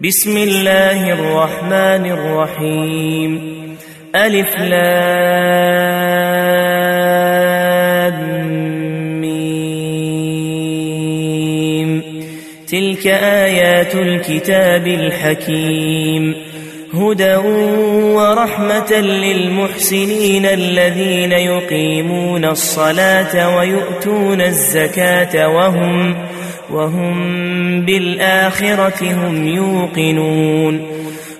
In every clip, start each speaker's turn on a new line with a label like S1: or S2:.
S1: بسم الله الرحمن الرحيم. ألف لام تلك آيات الكتاب الحكيم. هدى ورحمة للمحسنين الذين يقيمون الصلاة ويؤتون الزكاة وهم وهم بالآخرة هم يوقنون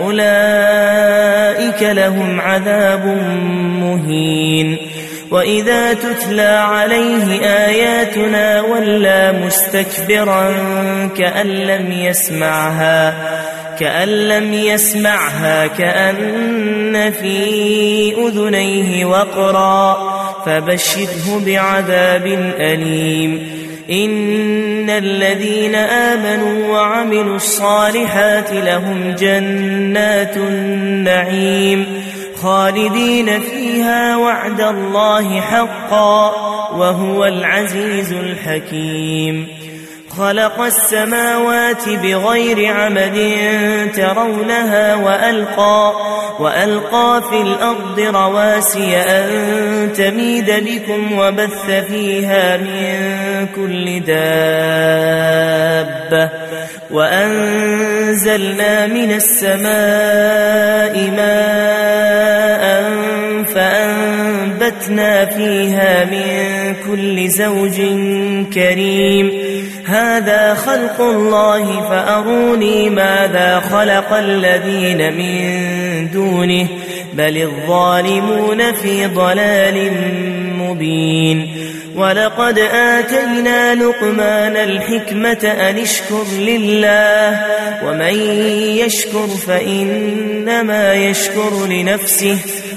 S1: أولئك لهم عذاب مهين. وإذا تتلى عليه آياتنا ولى مستكبرا كأن لم يسمعها كأن لم يسمعها كأن في أذنيه وقرا فبشره بعذاب أليم. إن الذين آمنوا وعملوا الصالحات لهم جنات النعيم خالدين فيها وعد الله حقا وهو العزيز الحكيم خلق السماوات بغير عمد ترونها وألقى, وألقى في الأرض رواسي أن تميد بكم وبث فيها من كل دابة وأنزلنا من السماء ماء فأنبتنا فيها من كل زوج كريم هذا خلق الله فأروني ماذا خلق الذين من دونه بل الظالمون في ضلال مبين ولقد آتينا لقمان الحكمة أن اشكر لله ومن يشكر فإنما يشكر لنفسه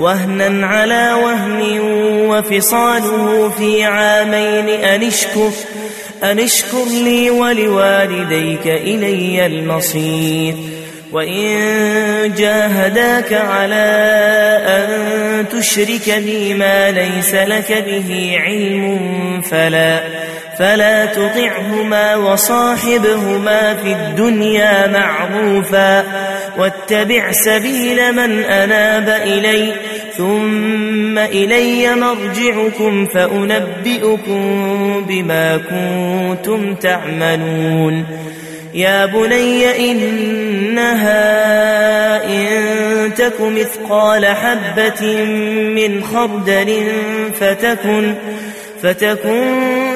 S1: وهنا على وهن وفصاله في عامين أن اشكر أن اشكر لي ولوالديك إلي المصير. وإن جاهداك على أن تشرك بي ما ليس لك به علم فلا فلا تطعهما وصاحبهما في الدنيا معروفا. واتبع سبيل من أناب إلي ثم إلي مرجعكم فأنبئكم بما كنتم تعملون. يا بني إنها إن تك مثقال حبة من خردل فتكن فتكن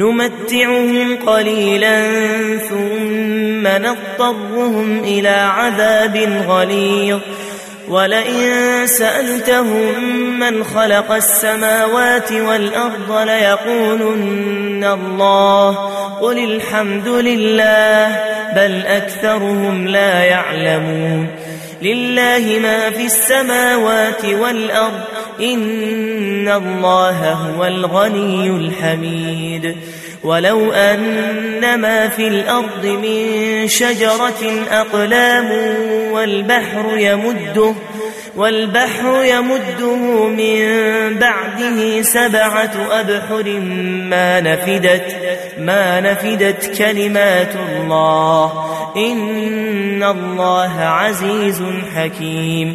S1: نمتعهم قليلا ثم نضطرهم إلى عذاب غليظ. ولئن سألتهم من خلق السماوات والأرض ليقولن الله قل الحمد لله بل أكثرهم لا يعلمون. لله ما في السماوات والأرض إن الله هو الغني الحميد ولو أن ما في الأرض من شجرة أقلام والبحر يمده والبحر يمده من بعده سبعة أبحر ما نفدت ما نفدت كلمات الله إن الله عزيز حكيم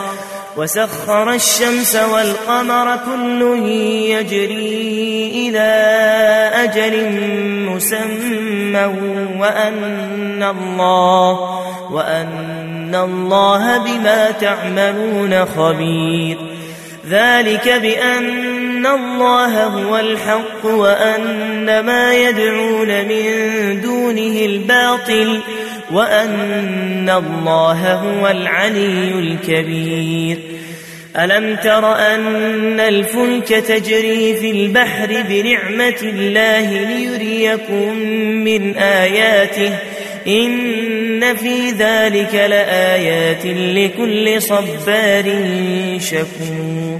S1: وسخر الشمس والقمر كل يجري إلى أجل مسمى وأن الله وأن الله بما تعملون خبير ذلك بأن الله هو الحق وأن ما يدعون من دونه الباطل وأن الله هو العلي الكبير. ألم تر أن الفلك تجري في البحر بنعمة الله ليريكم من آياته؟ إن في ذلك لآيات لكل صبار شكور.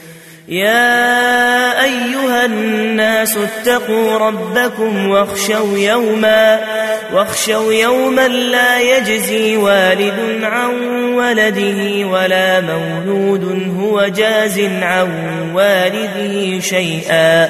S1: يا أيها الناس اتقوا ربكم واخشوا يوما واخشوا يوما لا يجزي والد عن ولده ولا مولود هو جاز عن والده شيئا.